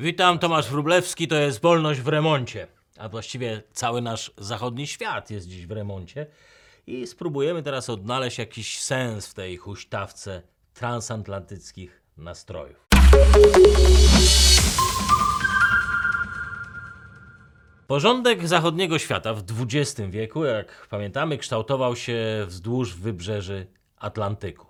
Witam, Tomasz Wróblewski, to jest Wolność w remoncie. A właściwie cały nasz zachodni świat jest dziś w remoncie. I spróbujemy teraz odnaleźć jakiś sens w tej huśtawce transatlantyckich nastrojów. Porządek zachodniego świata w XX wieku, jak pamiętamy, kształtował się wzdłuż wybrzeży Atlantyku.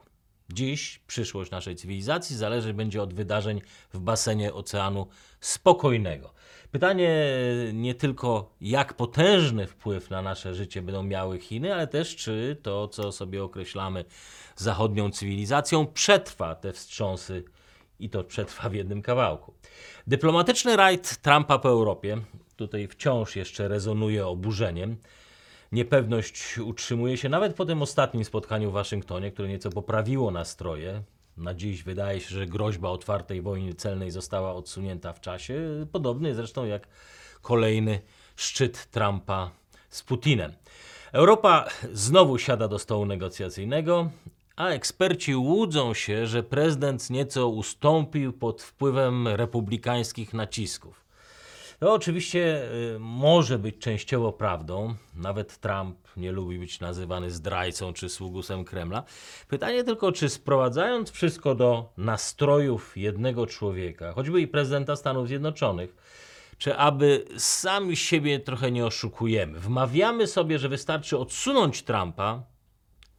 Dziś przyszłość naszej cywilizacji zależy będzie od wydarzeń w basenie Oceanu Spokojnego. Pytanie nie tylko, jak potężny wpływ na nasze życie będą miały Chiny, ale też, czy to, co sobie określamy zachodnią cywilizacją, przetrwa te wstrząsy i to przetrwa w jednym kawałku. Dyplomatyczny rajd Trumpa po Europie tutaj wciąż jeszcze rezonuje oburzeniem. Niepewność utrzymuje się nawet po tym ostatnim spotkaniu w Waszyngtonie, które nieco poprawiło nastroje. Na dziś wydaje się, że groźba otwartej wojny celnej została odsunięta w czasie, podobny zresztą jak kolejny szczyt Trumpa z Putinem. Europa znowu siada do stołu negocjacyjnego, a eksperci łudzą się, że prezydent nieco ustąpił pod wpływem republikańskich nacisków. To oczywiście y, może być częściowo prawdą. Nawet Trump nie lubi być nazywany zdrajcą czy sługusem Kremla. Pytanie tylko, czy sprowadzając wszystko do nastrojów jednego człowieka, choćby i prezydenta Stanów Zjednoczonych, czy aby sami siebie trochę nie oszukujemy. Wmawiamy sobie, że wystarczy odsunąć Trumpa,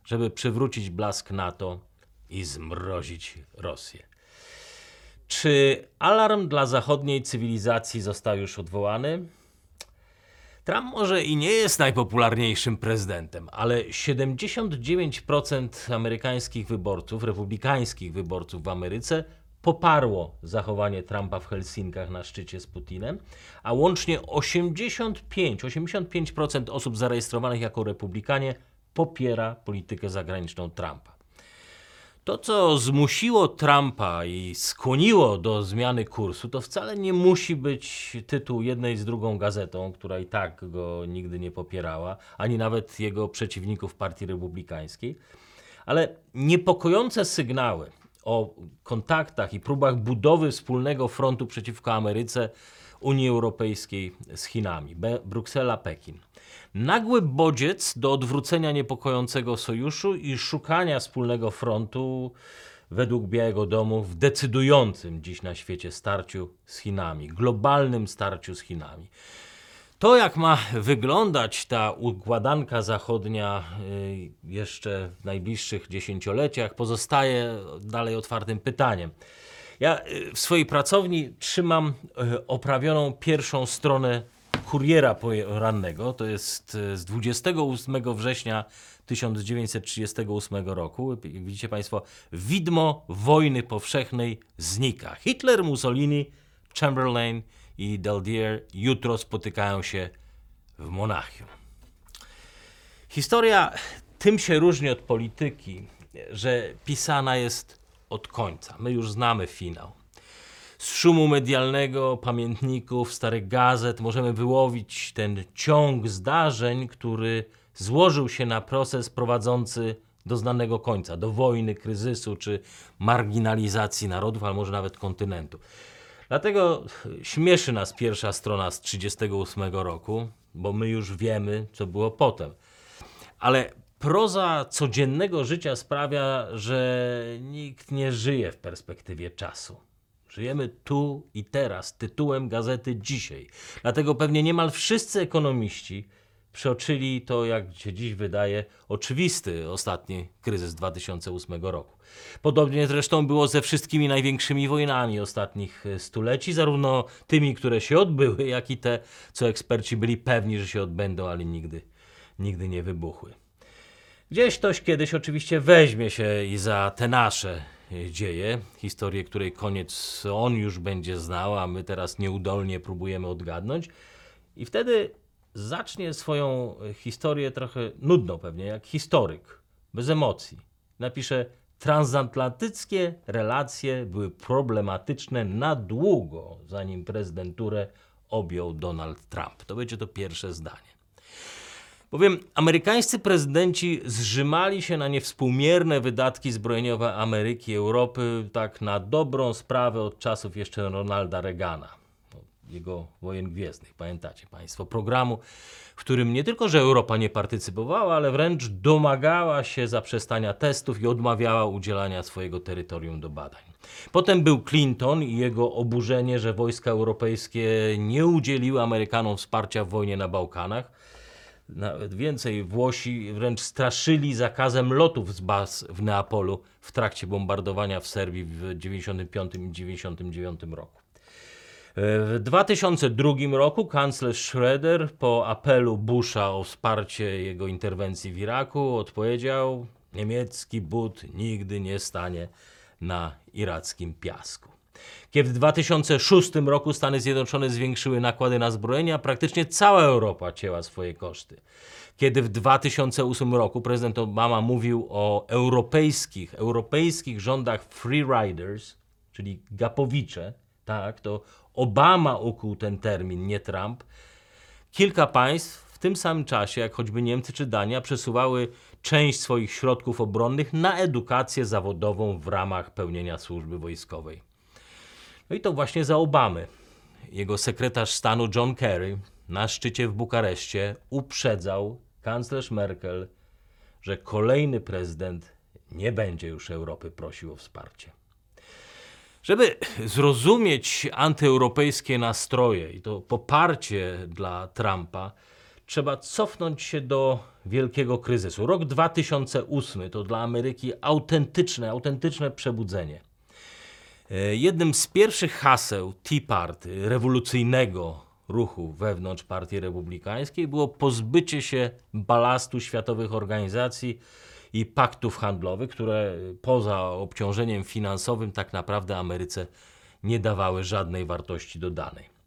żeby przywrócić blask NATO i zmrozić Rosję. Czy alarm dla zachodniej cywilizacji został już odwołany? Trump może i nie jest najpopularniejszym prezydentem, ale 79% amerykańskich wyborców, republikańskich wyborców w Ameryce poparło zachowanie Trumpa w Helsinkach na szczycie z Putinem, a łącznie 85, 85% osób zarejestrowanych jako republikanie popiera politykę zagraniczną Trumpa. To, co zmusiło Trumpa i skłoniło do zmiany kursu, to wcale nie musi być tytuł jednej z drugą gazetą, która i tak go nigdy nie popierała, ani nawet jego przeciwników Partii Republikańskiej, ale niepokojące sygnały o kontaktach i próbach budowy wspólnego frontu przeciwko Ameryce Unii Europejskiej z Chinami, Be- Bruksela, Pekin. Nagły bodziec do odwrócenia niepokojącego sojuszu i szukania wspólnego frontu według Białego Domu w decydującym dziś na świecie starciu z Chinami, globalnym starciu z Chinami. To, jak ma wyglądać ta układanka zachodnia y, jeszcze w najbliższych dziesięcioleciach, pozostaje dalej otwartym pytaniem. Ja y, w swojej pracowni trzymam y, oprawioną pierwszą stronę kuriera porannego. To jest y, z 28 września 1938 roku. Jak widzicie Państwo, widmo wojny powszechnej znika. Hitler, Mussolini, Chamberlain i Daldier jutro spotykają się w Monachium. Historia tym się różni od polityki, że pisana jest od końca. My już znamy finał. Z szumu medialnego, pamiętników, starych gazet możemy wyłowić ten ciąg zdarzeń, który złożył się na proces prowadzący do znanego końca, do wojny, kryzysu czy marginalizacji narodów, ale może nawet kontynentu. Dlatego śmieszy nas pierwsza strona z 1938 roku, bo my już wiemy, co było potem. Ale proza codziennego życia sprawia, że nikt nie żyje w perspektywie czasu. Żyjemy tu i teraz, tytułem gazety dzisiaj. Dlatego pewnie niemal wszyscy ekonomiści przeoczyli to, jak się dziś wydaje, oczywisty ostatni kryzys 2008 roku. Podobnie zresztą było ze wszystkimi największymi wojnami ostatnich stuleci, zarówno tymi, które się odbyły, jak i te, co eksperci byli pewni, że się odbędą, ale nigdy, nigdy nie wybuchły. Gdzieś ktoś kiedyś oczywiście weźmie się i za te nasze e, dzieje, historię, której koniec on już będzie znał, a my teraz nieudolnie próbujemy odgadnąć. I wtedy zacznie swoją e, historię trochę nudną pewnie, jak historyk, bez emocji. Napisze, transatlantyckie relacje były problematyczne na długo, zanim prezydenturę objął Donald Trump. To będzie to pierwsze zdanie. Bowiem amerykańscy prezydenci zrzymali się na niewspółmierne wydatki zbrojeniowe Ameryki i Europy tak na dobrą sprawę od czasów jeszcze Ronalda Reagana. jego wojen gwiezdnych. Pamiętacie Państwo programu, w którym nie tylko, że Europa nie partycypowała, ale wręcz domagała się zaprzestania testów i odmawiała udzielania swojego terytorium do badań. Potem był Clinton i jego oburzenie, że wojska europejskie nie udzieliły Amerykanom wsparcia w wojnie na Bałkanach. Nawet więcej, Włosi wręcz straszyli zakazem lotów z baz w Neapolu w trakcie bombardowania w Serbii w 1995 i 1999 roku. W 2002 roku kanclerz Schroeder po apelu Busha o wsparcie jego interwencji w Iraku odpowiedział: Niemiecki but nigdy nie stanie na irackim piasku. Kiedy w 2006 roku Stany Zjednoczone zwiększyły nakłady na zbrojenia, praktycznie cała Europa cięła swoje koszty. Kiedy w 2008 roku prezydent Obama mówił o europejskich, europejskich rządach free riders, czyli gapowicze, tak, to Obama ukuł ten termin, nie Trump. Kilka państw w tym samym czasie, jak choćby Niemcy czy Dania, przesuwały część swoich środków obronnych na edukację zawodową w ramach pełnienia służby wojskowej. No i to właśnie za Obamy. Jego sekretarz stanu John Kerry na szczycie w Bukareszcie uprzedzał kanclerz Merkel, że kolejny prezydent nie będzie już Europy prosił o wsparcie. Żeby zrozumieć antyeuropejskie nastroje i to poparcie dla Trumpa, trzeba cofnąć się do wielkiego kryzysu. Rok 2008 to dla Ameryki autentyczne, autentyczne przebudzenie. E, Jednym z pierwszych haseł Tea Party, rewolucyjnego ruchu wewnątrz Partii Republikańskiej, było pozbycie się balastu światowych organizacji i paktów handlowych, które poza obciążeniem finansowym tak naprawdę Ameryce nie dawały żadnej wartości dodanej.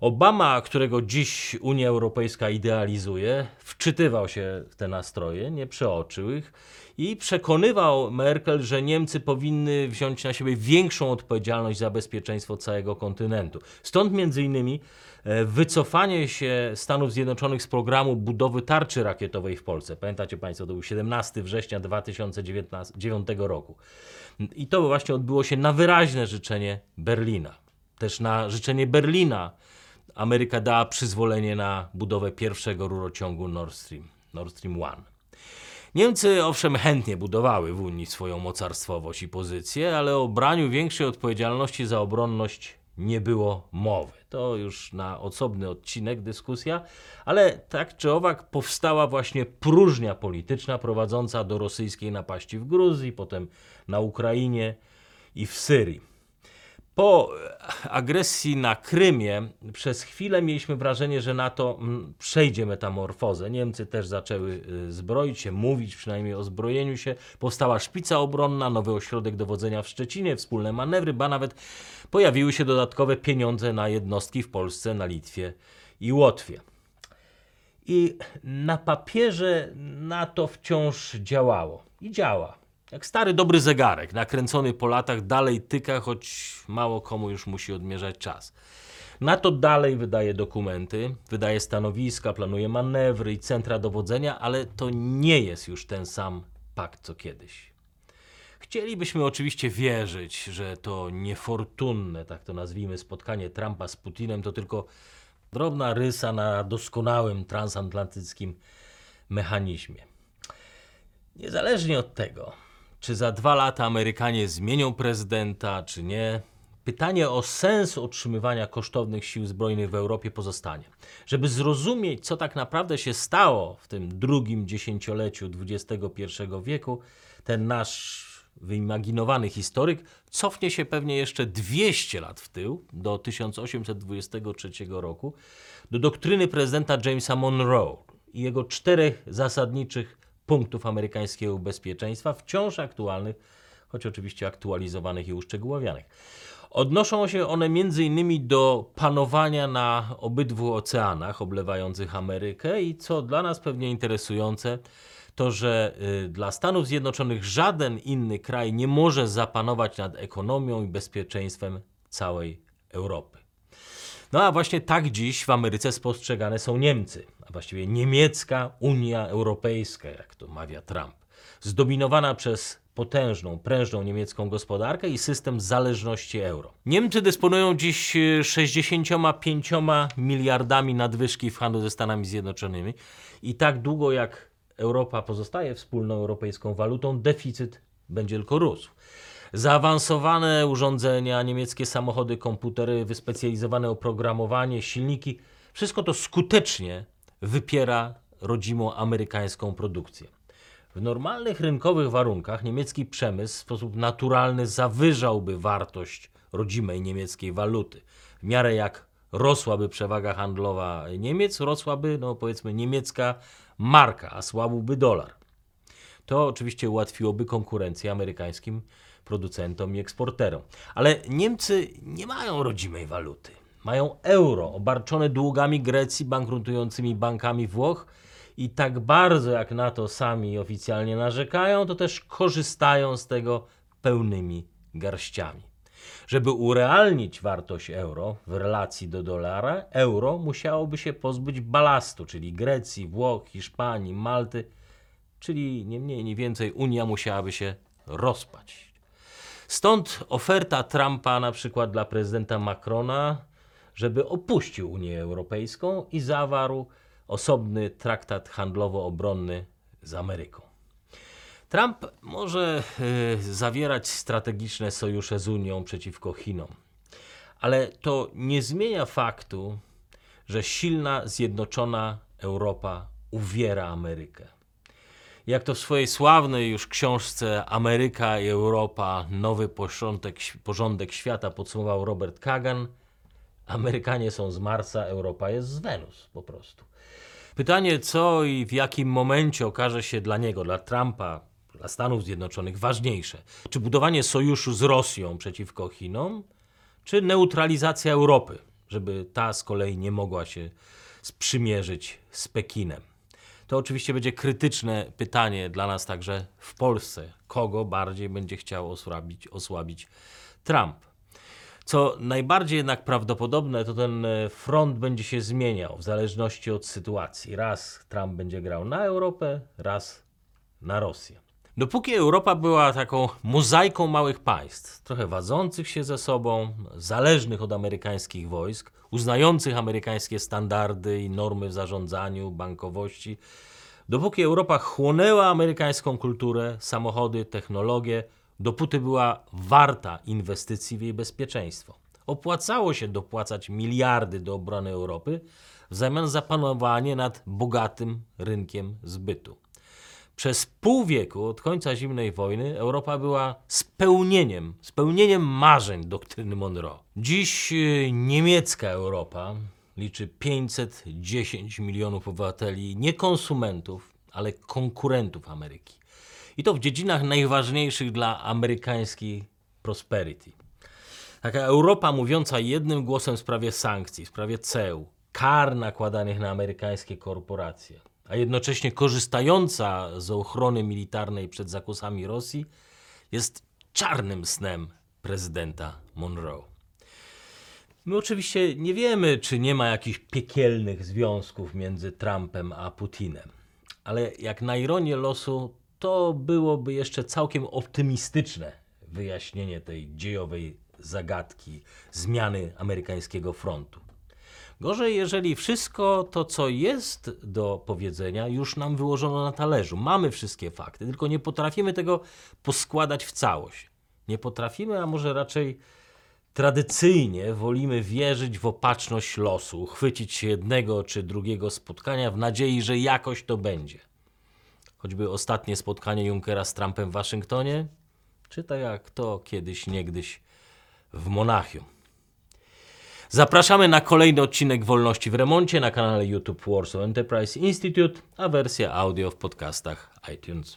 Obama, którego dziś Unia Europejska idealizuje, wczytywał się w te nastroje, nie przeoczył ich i przekonywał Merkel, że Niemcy powinny wziąć na siebie większą odpowiedzialność za bezpieczeństwo całego kontynentu. Stąd między innymi e, wycofanie się Stanów Zjednoczonych z programu budowy tarczy rakietowej w Polsce. Pamiętacie Państwo, to był 17 września 2009 roku. I to właśnie odbyło się na wyraźne życzenie Berlina. Też na życzenie Berlina Ameryka dała przyzwolenie na budowę pierwszego rurociągu Nord Stream, Nord Stream 1. Niemcy owszem chętnie budowały w Unii swoją mocarstwowość i pozycję, ale o braniu większej odpowiedzialności za obronność nie było mowy. To już na osobny odcinek dyskusja, ale tak czy owak powstała właśnie próżnia polityczna prowadząca do rosyjskiej napaści w Gruzji, potem na Ukrainie i w Syrii. Po agresji na Krymie przez chwilę mieliśmy wrażenie, że NATO przejdzie metamorfozę. Niemcy też zaczęły y, zbroić się, mówić przynajmniej o zbrojeniu się. Powstała szpica obronna, nowy ośrodek dowodzenia w Szczecinie, wspólne manewry, ba nawet pojawiły się dodatkowe pieniądze na jednostki w Polsce, na Litwie i Łotwie. I na papierze NATO wciąż działało i działa. Jak stary dobry zegarek, nakręcony po latach, dalej tyka, choć mało komu już musi odmierzać czas. NATO dalej wydaje dokumenty, wydaje stanowiska, planuje manewry i centra dowodzenia, ale to nie jest już ten sam pakt co kiedyś. Chcielibyśmy oczywiście wierzyć, że to niefortunne, tak to nazwijmy, spotkanie Trumpa z Putinem to tylko drobna rysa na doskonałym transatlantyckim mechanizmie. Niezależnie od tego, czy za dwa lata Amerykanie zmienią prezydenta, czy nie, pytanie o sens utrzymywania kosztownych sił zbrojnych w Europie pozostanie. Żeby zrozumieć, co tak naprawdę się stało w tym drugim dziesięcioleciu XXI wieku, ten nasz wyimaginowany historyk cofnie się pewnie jeszcze 200 lat w tył, do 1823 roku, do doktryny prezydenta Jamesa Monroe i jego czterech zasadniczych punktów amerykańskiego bezpieczeństwa, wciąż aktualnych, choć oczywiście aktualizowanych i uszczegółowianych. Odnoszą się one m.in. do panowania na obydwu oceanach oblewających Amerykę i co dla nas pewnie interesujące, to że y, dla Stanów Zjednoczonych żaden inny kraj nie może zapanować nad ekonomią i bezpieczeństwem całej Europy. No a właśnie tak dziś w Ameryce spostrzegane są Niemcy, a właściwie niemiecka Unia Europejska, jak to mawia Trump. zdominowana przez potężną, prężną niemiecką gospodarkę i system zależności euro. Niemcy dysponują dziś e, 65 miliardami nadwyżki w handlu ze Stanami Zjednoczonymi i tak długo jak Europa pozostaje wspólną europejską walutą, deficyt będzie tylko rósł. Zaawansowane urządzenia, niemieckie samochody, komputery, wyspecjalizowane oprogramowanie, silniki wszystko to skutecznie wypiera rodzimą amerykańską produkcję. W normalnych rynkowych warunkach niemiecki przemysł w sposób naturalny zawyżałby wartość rodzimej niemieckiej waluty. W miarę jak rosłaby przewaga handlowa Niemiec, rosłaby, no powiedzmy, niemiecka marka, a słabłby dolar. To oczywiście ułatwiłoby konkurencję amerykańskim producentom i eksporterom. Ale Niemcy nie mają rodzimej waluty. Mają euro obarczone długami Grecji, bankrutującymi bankami Włoch i tak bardzo jak na to sami oficjalnie narzekają, to też korzystają z tego pełnymi garściami. Żeby urealnić wartość euro w relacji do dolara, euro musiałoby się pozbyć balastu, czyli Grecji, Włoch, Hiszpanii, Malty, czyli nie mniej, nie więcej Unia musiałaby się rozpaść. Stąd oferta Trumpa na przykład dla prezydenta Macrona, żeby opuścił Unię Europejską i zawarł osobny traktat handlowo-obronny z Ameryką. Trump może y, zawierać strategiczne sojusze z Unią przeciwko Chinom, ale to nie zmienia faktu, że silna, zjednoczona Europa uwiera Amerykę. Jak to w swojej sławnej już książce Ameryka i Europa nowy porządek, porządek świata podsumował Robert Kagan, Amerykanie są z Marsa, Europa jest z Wenus po prostu. Pytanie, co i w jakim momencie okaże się dla niego, dla Trumpa, dla Stanów Zjednoczonych ważniejsze? Czy budowanie sojuszu z Rosją przeciwko Chinom, czy neutralizacja Europy, żeby ta z kolei nie mogła się sprzymierzyć z Pekinem? To oczywiście będzie krytyczne pytanie dla nas także w Polsce. Kogo bardziej będzie chciał osłabić, osłabić Trump? Co najbardziej jednak prawdopodobne, to ten e, front będzie się zmieniał w zależności od sytuacji. Raz Trump będzie grał na Europę, raz na Rosję. Dopóki Europa była taką mozaiką małych państw, trochę wadzących się ze sobą, zależnych od amerykańskich wojsk, uznających amerykańskie standardy i normy w zarządzaniu, bankowości, dopóki Europa chłonęła amerykańską kulturę, samochody, technologię, dopóty była warta inwestycji w jej bezpieczeństwo. Opłacało się dopłacać miliardy do obrony Europy w zamian za panowanie nad bogatym rynkiem zbytu. Przez pół wieku od końca zimnej wojny Europa była spełnieniem, spełnieniem marzeń doktryny Monroe. Dziś y, niemiecka Europa liczy 510 milionów obywateli, nie konsumentów, ale konkurentów Ameryki. I to w dziedzinach najważniejszych dla amerykańskiej prosperity. Taka Europa mówiąca jednym głosem w sprawie sankcji, w sprawie ceł, kar nakładanych na amerykańskie korporacje, a jednocześnie korzystająca z ochrony militarnej przed zakusami Rosji, jest czarnym snem prezydenta Monroe. My oczywiście nie wiemy, czy nie ma jakichś piekielnych związków między Trumpem a Putinem, ale jak na ironię losu, to byłoby jeszcze całkiem optymistyczne wyjaśnienie tej dziejowej zagadki zmiany amerykańskiego frontu. Gorzej, jeżeli wszystko to, co jest do powiedzenia, już nam wyłożono na talerzu. Mamy wszystkie fakty, tylko nie potrafimy tego poskładać w całość. Nie potrafimy, a może raczej tradycyjnie wolimy wierzyć w opatrzność losu, chwycić się jednego czy drugiego spotkania w nadziei, że jakoś to będzie. Choćby ostatnie spotkanie Junckera z Trumpem w Waszyngtonie, czy tak jak to kiedyś, niegdyś w Monachium. Zapraszamy na kolejny odcinek Wolności w Remoncie na kanale YouTube Warsaw Enterprise Institute, a wersja audio w podcastach iTunes.